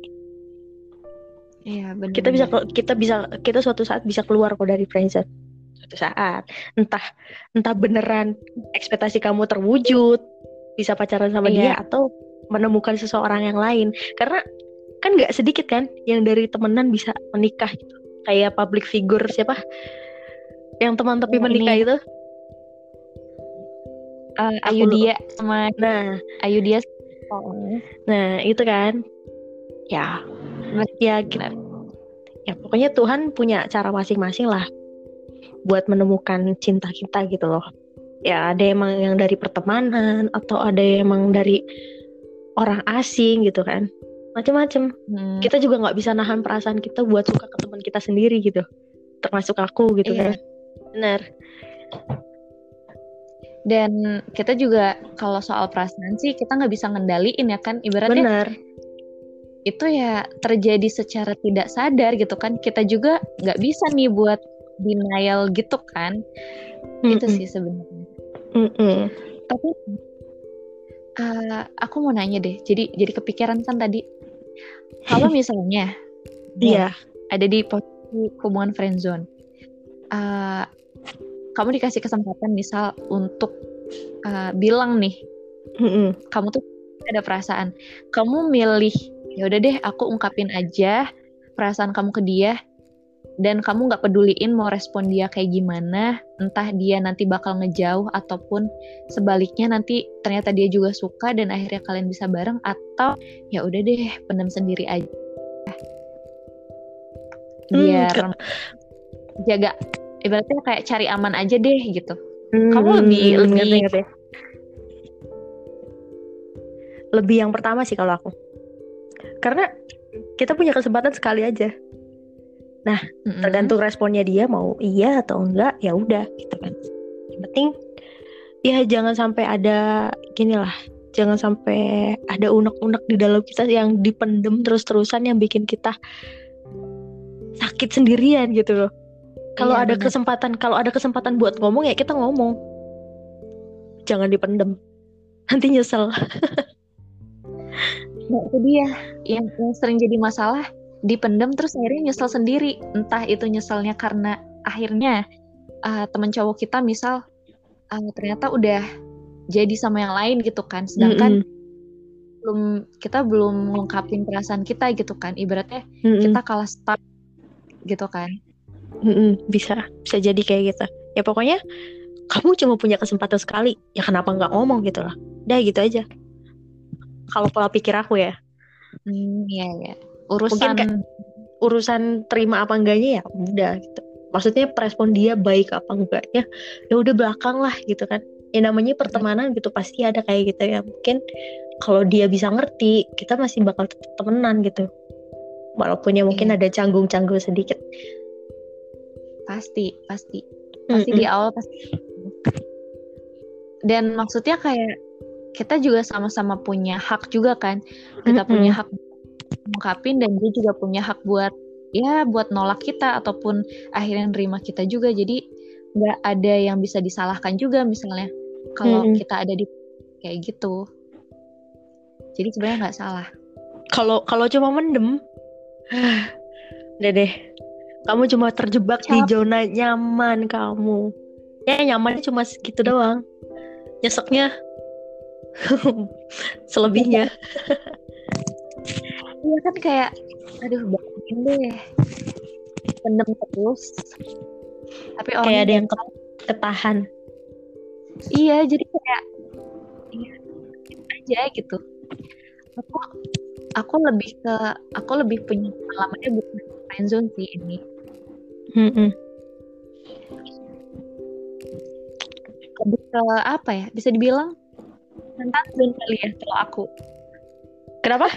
iya benar kita bisa kita bisa kita suatu saat bisa keluar kok dari friendzone suatu saat. Entah entah beneran ekspektasi kamu terwujud bisa pacaran sama iya. dia atau menemukan seseorang yang lain. Karena kan nggak sedikit kan yang dari temenan bisa menikah gitu. Kayak public figure siapa? Yang teman tapi menikah ini. itu? Uh, Ayu dia sama nah. Ayu dia. Oh. nah itu kan. Ya ya kita ya pokoknya Tuhan punya cara masing-masing lah buat menemukan cinta kita gitu loh. Ya ada emang yang dari pertemanan atau ada emang dari orang asing gitu kan. Macem-macem. Hmm. kita juga nggak bisa nahan perasaan kita buat suka ke teman kita sendiri gitu. Termasuk aku gitu iya. kan. Benar. Dan kita juga kalau soal perasaan sih kita nggak bisa ngendaliin ya kan? Ibaratnya benar itu ya terjadi secara tidak sadar gitu kan kita juga nggak bisa nih buat denial gitu kan mm -mm. itu sih sebenarnya mm -mm. tapi uh, aku mau nanya deh jadi jadi kepikiran kan tadi kalau misalnya iya yeah. ada di posisi hubungan friendzone uh, kamu dikasih kesempatan misal untuk uh, bilang nih mm-hmm. kamu tuh ada perasaan kamu milih ya udah deh aku ungkapin aja perasaan kamu ke dia. Dan kamu nggak peduliin mau respon dia kayak gimana. Entah dia nanti bakal ngejauh ataupun sebaliknya nanti ternyata dia juga suka dan akhirnya kalian bisa bareng atau ya udah deh pendam sendiri aja. Hmm, biar hmm, jaga ibaratnya kayak cari aman aja deh gitu. Hmm, kamu lebih hmm, lebih ngerti, ngerti. lebih yang pertama sih kalau aku karena kita punya kesempatan sekali aja. Nah mm-hmm. tergantung responnya dia mau iya atau enggak ya udah gitu kan. Yang penting ya jangan sampai ada gini lah jangan sampai ada unek-unek di dalam kita yang dipendem terus-terusan yang bikin kita sakit sendirian gitu loh. Kalau iya, ada bener. kesempatan kalau ada kesempatan buat ngomong ya kita ngomong. Jangan dipendem. Nanti nyesel nah, itu dia. Yang, yang sering jadi masalah dipendem terus akhirnya nyesel sendiri. Entah itu nyeselnya karena akhirnya uh, teman cowok kita misal uh, ternyata udah jadi sama yang lain gitu kan. Sedangkan mm -hmm. belum kita belum mengungkapin perasaan kita gitu kan. Ibaratnya mm -hmm. kita kalah start gitu kan. Mm-mm, bisa bisa jadi kayak gitu. Ya pokoknya kamu cuma punya kesempatan sekali. Ya kenapa nggak ngomong gitu lah. Udah gitu aja kalau pola pikir aku ya. Hmm, ya ya urusan Mungkin urusan terima apa enggaknya ya udah gitu. Maksudnya respon dia baik apa enggaknya ya udah belakang lah gitu kan. Ya namanya pertemanan gitu pasti ada kayak gitu ya. Mungkin kalau dia bisa ngerti kita masih bakal tetap temenan gitu. Walaupun ya mungkin iya. ada canggung-canggung sedikit. Pasti pasti. Pasti mm -hmm. di awal pasti. Dan maksudnya kayak kita juga sama-sama punya hak juga kan kita punya hak mengungkapin dan dia juga punya hak buat ya buat nolak kita ataupun akhirnya nerima kita juga jadi nggak ada yang bisa disalahkan juga misalnya kalau Mm-mm. kita ada di kayak gitu jadi sebenarnya nggak salah Kalau kalau cuma mendem, udah deh. Kamu cuma terjebak di Cap- zona nyaman kamu. Ya nyamannya cuma segitu doang. Nyeseknya selebihnya. Iya kan kayak aduh bayangin deh pendem terus tapi orang Kayak ada yang ket- ketahan. iya jadi kayak iya, aja gitu aku aku lebih ke aku lebih punya pengalamannya bukan friendzone sih ini Mm-mm. lebih ke apa ya bisa dibilang zone kali ya kalau aku Kenapa?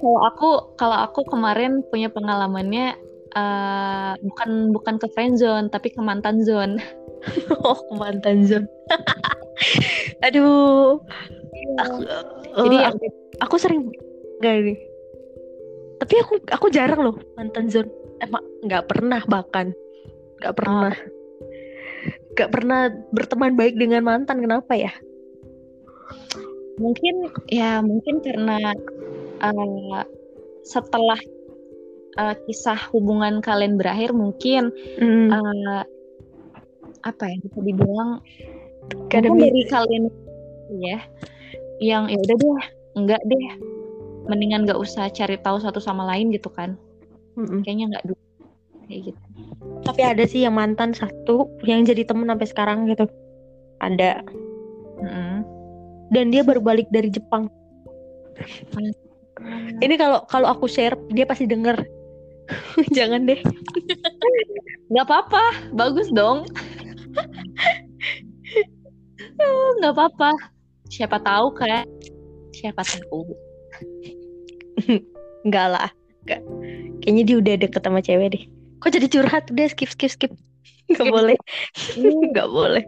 kalau aku kalau aku kemarin punya pengalamannya eh, bukan bukan ke friendzone tapi ke mantan zone Oh, ke mantan zone. Aduh. Aku, jadi eh, yang aku, aku sering nggak nih. Tapi aku aku jarang loh mantan zone. Emang nggak pernah bahkan nggak pernah. Nggak pernah berteman baik dengan mantan. Kenapa ya? Mungkin ya mungkin karena eh, setelah eh, kisah hubungan kalian berakhir mungkin Hmm, eh, apa ya bisa dibilang mi- dari kalian ya yang ya udah deh enggak deh mendingan nggak usah cari tahu satu sama lain gitu kan Mm-mm. kayaknya nggak dulu kayak gitu Tapi ada sih yang mantan satu yang jadi temen sampai sekarang gitu. Ada. Mm-mm. Dan dia baru balik dari Jepang. Ini kalau kalau aku share dia pasti denger. Jangan deh. nggak apa-apa bagus dong Eh, nggak apa-apa siapa tahu kan siapa tahu Enggak lah. Enggak. Kayaknya dia udah deket sama cewek deh. Kok jadi curhat? Udah skip skip skip. Enggak boleh. Enggak boleh.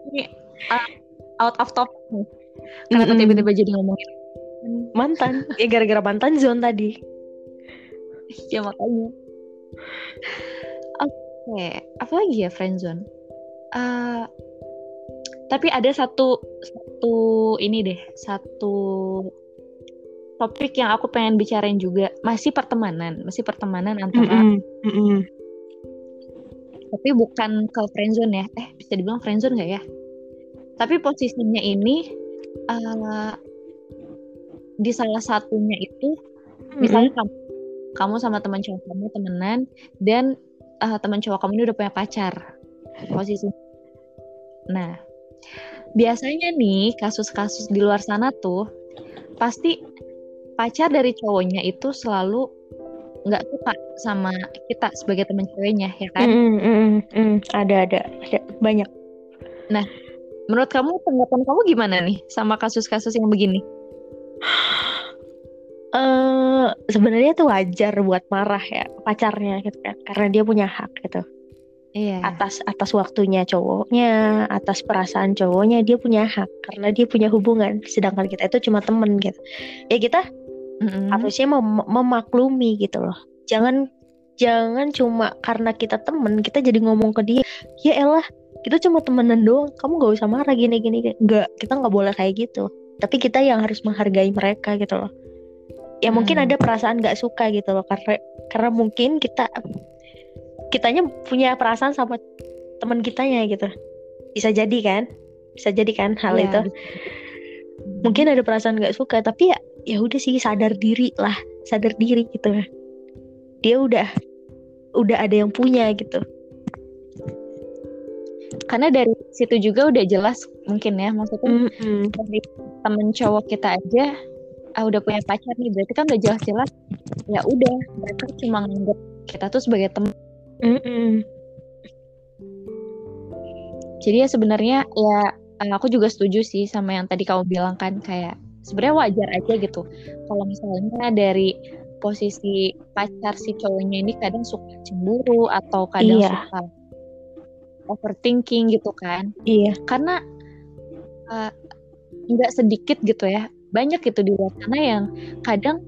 out of topic nih kenapa Mm-mm. tiba-tiba jadi ngomongin Mantan. Ya gara-gara mantan zone tadi. ya makanya oke apa lagi ya friendzone Eh, tapi ada satu satu ini deh satu topik yang aku pengen bicarain juga masih pertemanan masih pertemanan antara Mm-mm. Mm-mm. tapi bukan ke friendzone ya eh bisa dibilang friendzone nggak ya tapi posisinya ini eh, di salah satunya itu misalnya kamu kamu sama teman cowok kamu temenan dan eh, teman cowok kamu ini udah punya pacar posisi nah biasanya nih kasus-kasus di luar sana tuh pasti pacar dari cowoknya itu selalu nggak suka sama kita sebagai teman ceweknya ya kan Mm-mm. Mm-mm. Mm. Ada ada ada banyak. Menurut kamu tanggapan kamu gimana nih sama kasus-kasus yang begini? Eh sebenarnya tuh wajar buat marah ya pacarnya gitu kan karena dia punya hak gitu. Iya. Atas atas waktunya cowoknya atas perasaan cowoknya dia punya hak karena dia punya hubungan. Sedangkan kita itu cuma temen gitu. Ya kita Mm-mm. harusnya mem- memaklumi gitu loh. Jangan jangan cuma karena kita temen kita jadi ngomong ke dia ya elah kita cuma temenan doang. Kamu gak usah marah gini gini gini." nggak kita nggak boleh kayak gitu. Tapi kita yang harus menghargai mereka gitu loh. Ya mungkin Hmm. ada perasaan nggak suka gitu loh. Karena karena mungkin kita kitanya punya perasaan sama teman kitanya gitu. Bisa jadi kan? Bisa jadi kan hal Iya, itu? mungkin ada perasaan nggak suka tapi ya ya udah sih sadar diri lah. Sadar diri gitu. Dia udah udah ada yang punya gitu karena dari situ juga udah jelas mungkin ya maksudnya Mm-mm. dari temen cowok kita aja ah udah punya pacar nih berarti kan udah jelas-jelas ya udah mereka cuma nganggap kita tuh sebagai teman Mm-mm. jadi ya sebenarnya ya eh, aku juga setuju sih sama yang tadi kamu bilang kan kayak sebenarnya wajar aja gitu kalau misalnya dari posisi pacar si cowoknya ini kadang suka cemburu atau kadang Iya. suka overthinking gitu kan. Iya. Karena uh, nggak sedikit gitu ya banyak gitu di luar sana yang kadang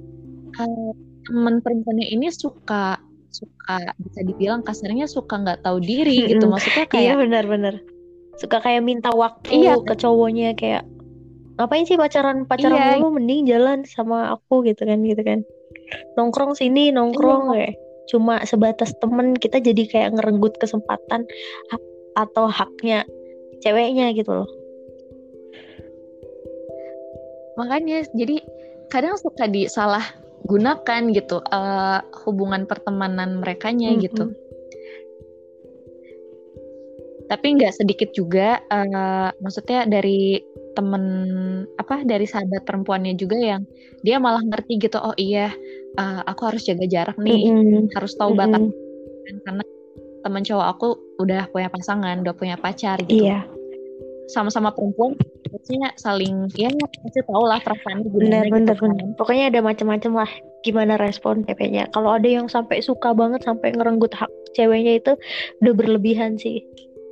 uh, teman perempuannya ini suka suka bisa dibilang kasarnya suka nggak tahu diri gitu. Maksudnya iya kayak benar-benar suka kayak minta waktu Iya. ke cowoknya kayak ngapain sih pacaran? Pacaran Iya. dulu mending jalan sama aku gitu kan gitu kan. Nongkrong sini nongkrong Iya. kayak cuma sebatas temen kita jadi kayak ngerenggut kesempatan hak- atau haknya ceweknya gitu loh makanya jadi kadang suka disalah gunakan gitu eh, hubungan pertemanan merekanya Mm-mm. gitu tapi nggak sedikit juga eh, maksudnya dari temen apa dari sahabat perempuannya juga yang dia malah ngerti gitu oh iya eh, aku harus jaga jarak nih Mm-mm. harus tahu batas Mm-mm. karena teman cowok aku udah punya pasangan udah punya pacar gitu. Iya. Sama-sama perempuan harusnya saling ya pasti tahu lah gimana benar gitu kan. benar. pokoknya ada macam-macam lah gimana respon ceweknya. Kalau ada yang sampai suka banget sampai ngerenggut hak ceweknya itu udah berlebihan sih.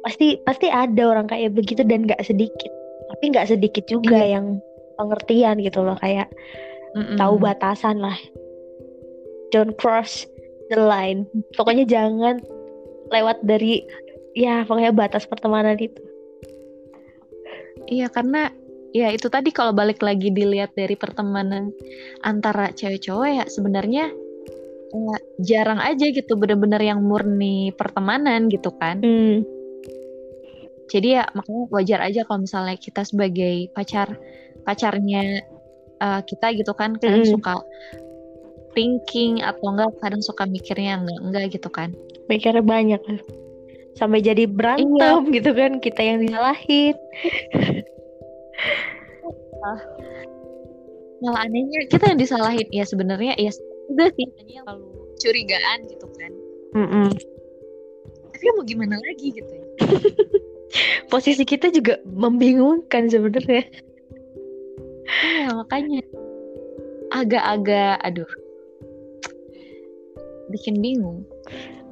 Pasti pasti ada orang kayak begitu dan nggak sedikit. Tapi nggak sedikit juga Iya. yang pengertian gitu loh kayak Mm-mm. tahu batasan lah. Don't cross the line. Pokoknya jangan lewat dari ya pokoknya batas pertemanan itu Iya karena ya itu tadi kalau balik lagi dilihat dari pertemanan antara cewek cowok ya sebenarnya eh, jarang aja gitu bener-bener yang murni pertemanan gitu kan. hmm. Jadi ya makanya wajar aja kalau misalnya kita sebagai pacar pacarnya eh, kita gitu kan kadang Mm. suka thinking atau enggak kadang suka mikirnya enggak enggak gitu kan. mikirnya banyak sampai jadi berantem gitu kan kita yang disalahin Malah anehnya kita yang disalahin ya sebenarnya ya juga sih hanya yang terlalu curigaan gitu kan. Mm-mm. Tapi ya mau gimana lagi gitu ya. posisi kita juga membingungkan sebenarnya Iya makanya agak-agak aduh bikin bingung.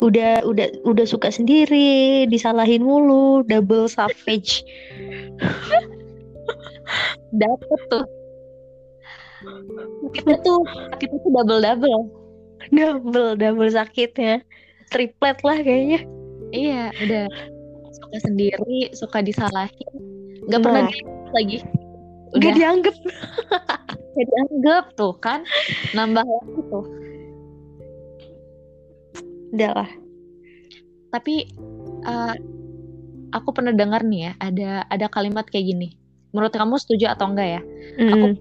udah udah udah suka sendiri disalahin mulu double savage Dapet tuh. Kita tuh kita tuh double double. double double sakitnya triplet lah kayaknya Iya udah suka sendiri suka disalahin nggak pernah Nah. dilihat lagi. nggak Udah dianggap nggak dianggap tuh kan nambah lagi tuh. Udah lah Tapi eh, aku pernah dengar nih ya ada ada kalimat kayak gini. Menurut kamu setuju atau enggak ya? Mm-mm.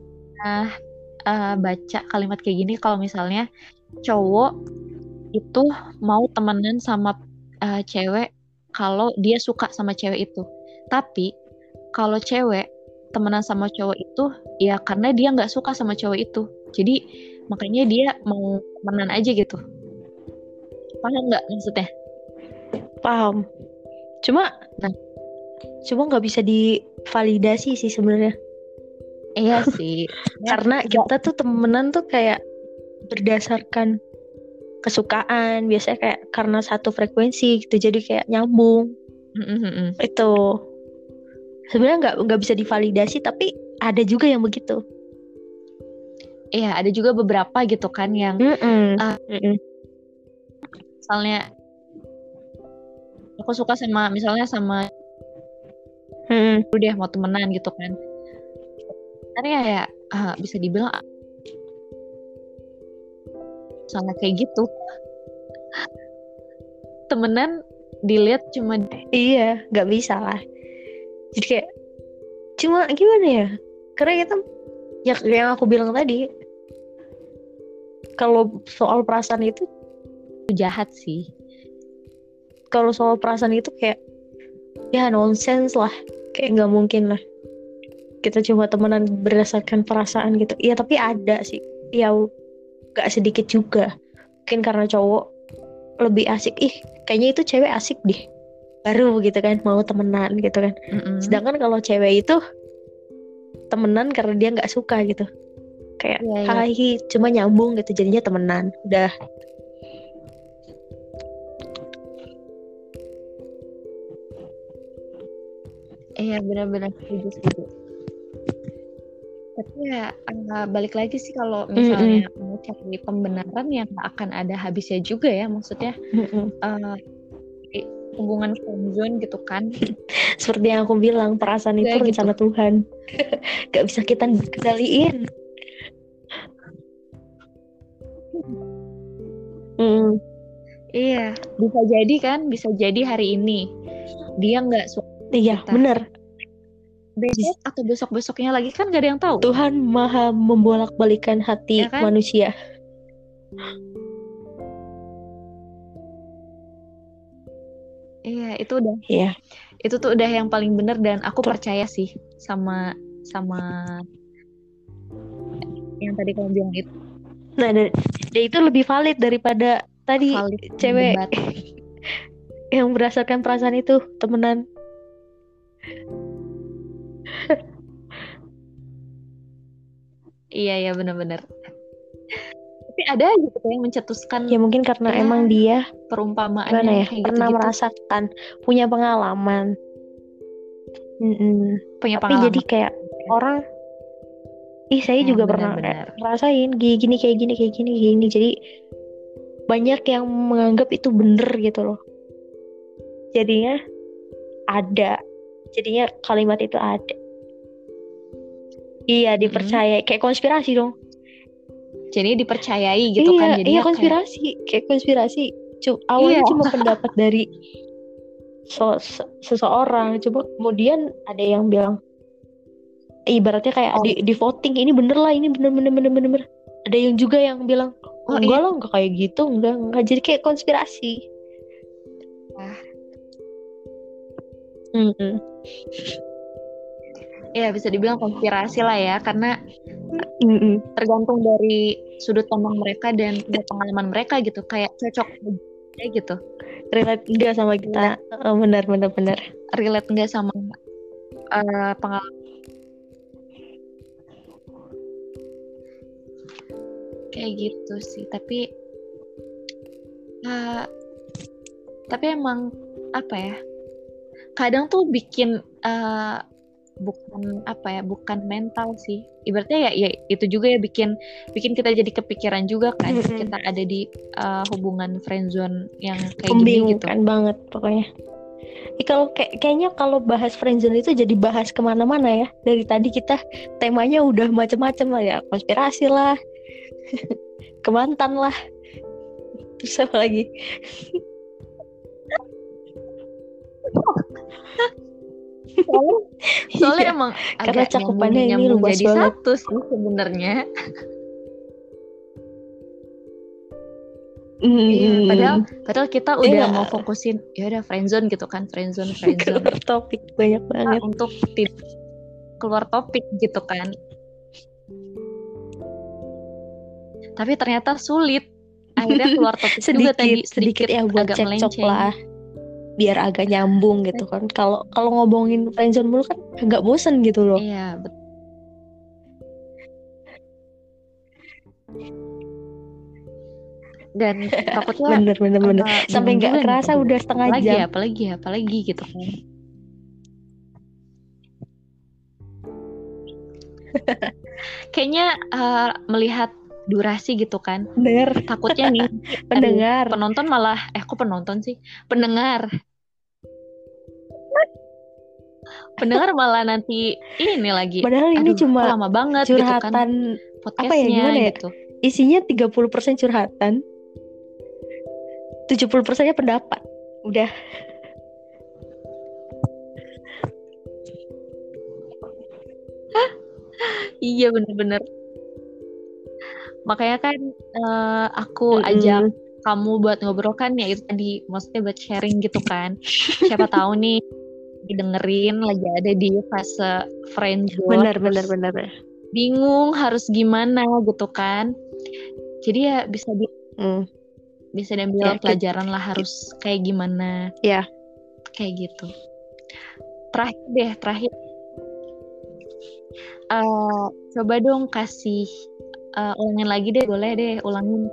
Nah, eh, baca kalimat kayak gini kalau misalnya cowok itu mau temenan sama eh, cewek kalau dia suka sama cewek itu. Tapi kalau cewek temenan sama cowok itu ya karena dia nggak suka sama cowok itu. Jadi makanya dia mau temenan aja gitu. Paham nggak maksudnya? paham cuma Nah. cuma nggak bisa divalidasi sih sebenarnya Iya sih. karena kita tuh temenan tuh kayak berdasarkan kesukaan biasanya kayak karena satu frekuensi gitu jadi kayak nyambung itu sebenarnya nggak nggak bisa divalidasi tapi ada juga yang begitu Iya, ada juga beberapa gitu kan yang Mm-mm. Ah. Mm-mm. Misalnya aku suka sama misalnya sama Mm-mm. lu deh mau temenan gitu kan. Karena ya, ya ah, bisa dibilang misalnya kayak gitu. Temenan dilihat cuma iya nggak bisa lah. Jadi kayak cuma gimana ya? Karena kita ya yang aku bilang tadi kalau soal perasaan itu jahat sih. Kalau soal perasaan itu kayak ya nonsens lah. Kayak nggak mungkin lah. Kita cuma temenan berdasarkan perasaan gitu. Iya tapi ada sih. Ya nggak sedikit juga. Mungkin karena cowok lebih asik. Ih kayaknya itu cewek asik deh. Baru gitu kan mau temenan gitu kan. Mm-mm. sedangkan kalau cewek itu temenan karena dia nggak suka gitu. Kayak Iya, iya. hai cuma nyambung gitu jadinya temenan. Udah iya benar-benar setuju setuju tapi ya uh, balik lagi sih kalau misalnya mm -mm. mau cari pembenaran yang akan ada habisnya juga ya maksudnya mm -mm. Uh, hubungan friendzone gitu kan seperti yang aku bilang perasaan itu gitu. rencana Tuhan gak bisa kita kendaliin mm. iya bisa jadi kan bisa jadi hari ini dia nggak iya bener besok atau besok besoknya lagi kan gak ada yang tahu. Tuhan maha membolak balikan hati ya kan? manusia. Iya itu udah. Iya. Itu tuh udah yang paling bener dan aku tuh. percaya sih sama sama yang tadi kamu bilang itu. Nah dan, dan itu lebih valid daripada tadi valid cewek yang berdasarkan perasaan itu temenan iya iya benar-benar. Tapi ada gitu yang mencetuskan ya mungkin karena ya, emang dia perumpamaan ya kayak pernah gitu, merasakan punya pengalaman. Mm-mm. punya tapi pengalaman. jadi kayak orang ih saya ya, juga bener, pernah ngerasain gini gini kayak gini kayak gini gini. Jadi banyak yang menganggap itu bener gitu loh. Jadinya ada jadinya kalimat itu ada Iya dipercaya hmm. kayak konspirasi dong. Jadi dipercayai gitu iya, kan jadi Iya konspirasi kayak, kayak konspirasi. Cuma awalnya iya. cuma pendapat dari so, se seseorang. Coba kemudian ada yang bilang ibaratnya kayak oh. di, di voting ini bener lah ini bener bener bener bener. bener. Ada yang juga yang bilang oh, enggak iya. lah enggak kayak gitu enggak enggak jadi kayak konspirasi. Ah. Mm -mm ya bisa dibilang konspirasi lah ya karena mm tergantung dari sudut pandang mereka dan pengalaman mereka gitu kayak cocok kayak gitu. Relate enggak sama kita? Oh, benar benar benar. Relate enggak sama uh, pengalaman? Kayak gitu sih tapi uh, tapi emang apa ya kadang tuh bikin uh, bukan apa ya bukan mental sih. Ibaratnya ya ya itu juga ya bikin bikin kita jadi kepikiran juga kan. Mm -hmm. kita ada di uh, hubungan friendzone yang kayak gini gitu. kan banget pokoknya. Ya, kalau kayak kayaknya kalau bahas friendzone itu jadi bahas ke mana-mana ya. Dari tadi kita temanya udah macam-macam lah ya. Konspirasi lah. Kemantan lah. Terus apa lagi soalnya, soalnya iya. emang karena cakupannya ini luas jadi banget. satu sih sebenarnya Mm. Iya, padahal padahal kita udah yeah. mau fokusin ya udah friendzone gitu kan friendzone friendzone keluar topik banyak banget nah, untuk keluar topik gitu kan tapi ternyata sulit akhirnya keluar topik sedikit, juga tadi sedikit, sedikit ya buat agak melenceng lah biar agak nyambung gitu kan. Kalau kalau ngomongin friendzone mulu kan agak bosen gitu loh. Iya betul dan takutnya bener bener bener. sampai nggak kerasa udah setengah apalagi, jam. apalagi apalagi gitu kan. Kayaknya uh, melihat durasi gitu kan. Bener. Takutnya nih pendengar. Penonton malah eh aku penonton sih? Pendengar. pendengar malah nanti ini lagi. Padahal ini cuma lama banget curhatan gitu kan. Apa ya gimana ya? Gitu. Isinya 30% curhatan. 70 persennya pendapat. Udah. iya bener-bener makanya kan uh, aku mm-hmm. ajak kamu buat ngobrol kan ya itu tadi maksudnya buat sharing gitu kan. Siapa tahu nih didengerin lagi ada di fase friend benar benar benar bingung harus gimana gitu kan. Jadi ya bisa di mm. bisa diambil ya, pelajaran lah harus kayak gimana. Ya. Kayak gitu. Terakhir deh terakhir. Uh, coba dong kasih uh, ulangin lagi deh boleh deh ulangin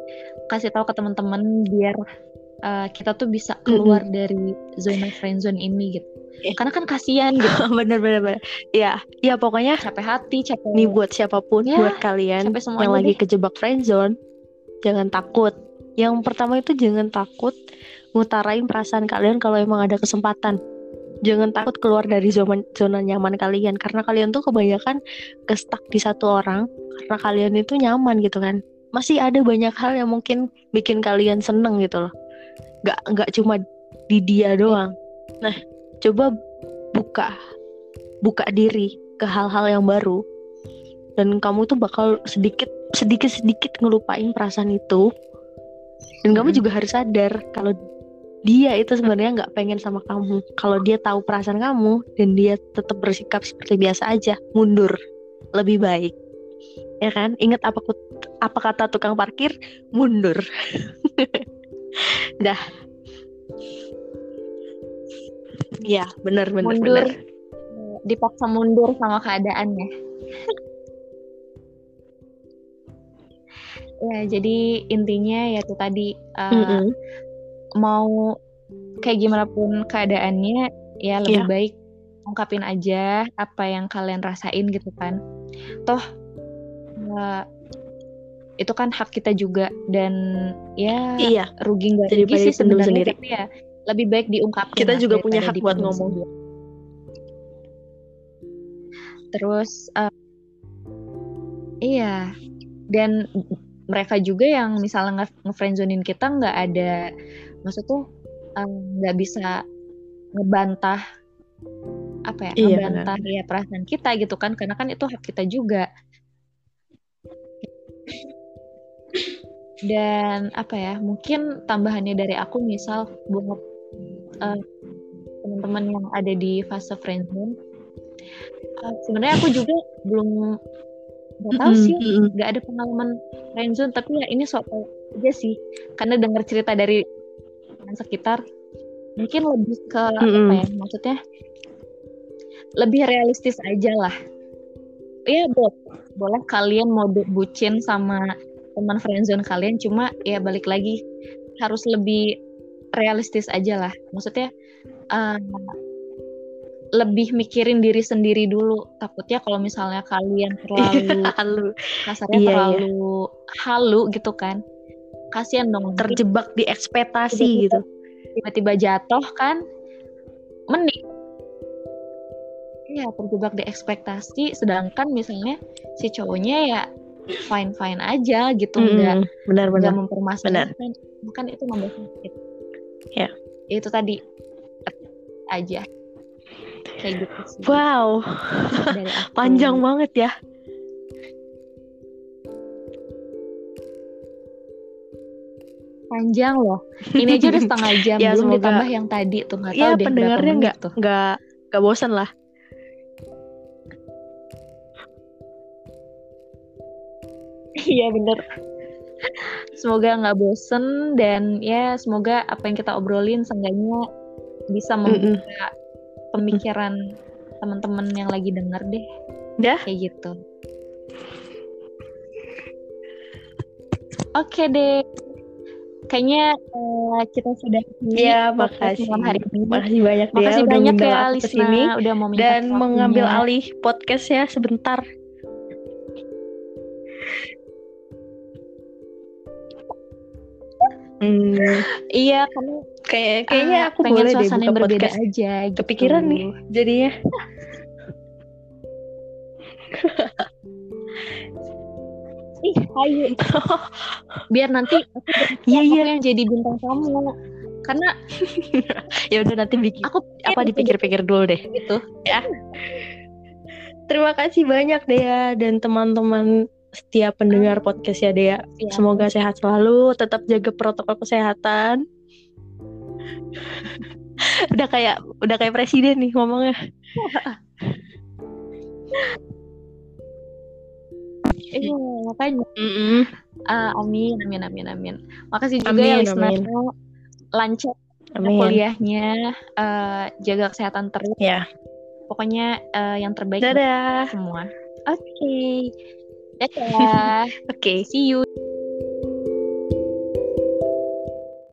kasih tahu ke teman-teman biar uh, kita tuh bisa keluar mm -hmm. dari zona friendzone ini gitu Eh. karena kan kasihan gitu bener bener bener ya ya pokoknya capek hati capek nih buat siapa pun Ya, buat kalian yang lagi deh. kejebak friendzone jangan takut yang pertama itu jangan takut ngutarain perasaan kalian kalau emang ada kesempatan jangan takut keluar dari zona zona nyaman kalian karena kalian tuh kebanyakan kestak di satu orang karena kalian itu nyaman gitu kan. Masih ada banyak hal yang mungkin bikin kalian seneng gitu loh. Nggak nggak cuma di dia doang. Nah coba buka buka diri ke hal-hal yang baru dan kamu tuh bakal sedikit sedikit sedikit ngelupain perasaan itu. Dan kamu Mm-mm. juga harus sadar kalau dia itu sebenarnya nggak pengen sama kamu. Kalau dia tahu perasaan kamu dan dia tetap bersikap seperti biasa aja mundur. Lebih baik. Ya kan? Ingat apa apa kata tukang parkir? Mundur. Dah. Ya benar benar mundur. Benar. dipaksa mundur sama keadaannya. Ya jadi intinya ya itu tadi uh, Mm-mm. Mau kayak gimana pun keadaannya ya lebih Iya. baik ungkapin aja apa yang kalian rasain gitu kan toh uh, itu kan hak kita juga dan ya iya rugi nggak rugi sih sebenarnya sendiri. tapi ya lebih baik diungkapin Kita juga punya hak buat ngomong. sendiri. terus uh, iya dan mereka juga yang misalnya nge ngefriendzonin kita nggak ada maksud tuh uh, nggak bisa ngebantah apa ya Iya, ngebantah ya perasaan kita gitu kan karena kan itu hak kita juga. Dan apa ya mungkin tambahannya dari aku misal buat uh, teman-teman yang ada di fase friendzone uh, sebenarnya aku juga belum nggak tahu sih nggak ada pengalaman friendzone tapi ya ini soal aja sih. Karena dengar cerita dari teman sekitar mungkin lebih ke apa Mm-mm. ya maksudnya lebih realistis aja lah ya boleh boleh kalian mau bu- bucin sama teman friendzone kalian cuma ya balik lagi harus lebih realistis aja lah maksudnya eh, lebih mikirin diri sendiri dulu takutnya kalau misalnya kalian terlalu Halu. kasarnya Iya, iya. terlalu halu gitu kan kasihan dong terjebak di ekspektasi gitu. tiba-tiba jatuh kan menik. Iya terjebak di ekspektasi sedangkan misalnya si cowoknya ya fine fine aja gitu nggak benar nggak benar. mempermasalahkan. Kan itu nambah sakit. Ya. itu tadi aja. Kayak gitu sih. Wow. Panjang banget ya panjang loh ini aja udah setengah jam Ya, belum semoga- ditambah yang tadi tuh nggak tahu ya deh pendengarnya nggak tuh nggak nggak bosan lah Iya bener. Semoga nggak bosen dan ya semoga apa yang kita obrolin seenggaknya bisa membuka pemikiran teman-teman yang lagi denger deh. Dah. Kayak gitu. Oke deh. Kayaknya eh, kita sudah Iya, makasih. hari ini. Makasih banyak deh Makasih udah banyak ngundang ya Lisna sini udah mau minta dan waktunya. mengambil alih podcast ya sebentar. Hmm, Iya, kamu kayak kayaknya ah, aku pengen boleh deh buka berbeda podcast. aja. Gitu. Kepikiran nih jadinya. Ih, ayo. Biar nanti aku, Iya iya. yang jadi bintang tamu. Karena Ya udah nanti bikin aku apa dipikir-pikir dulu deh. gitu. Terima kasih banyak Dea dan teman-teman setiap pendengar podcast ya Dea. Ya. Semoga sehat selalu, tetap jaga protokol kesehatan. udah kayak udah kayak presiden nih ngomongnya. Iya, makanya. Mm-mm. Ah, amin, amin, amin, amin. Makasih juga ya Amin, listener amin. lancar Amin. kuliahnya, eh, jaga kesehatan terus. Ya. Pokoknya eh, yang terbaik Dadah. semua. Oke. Dadah. Oke. See you.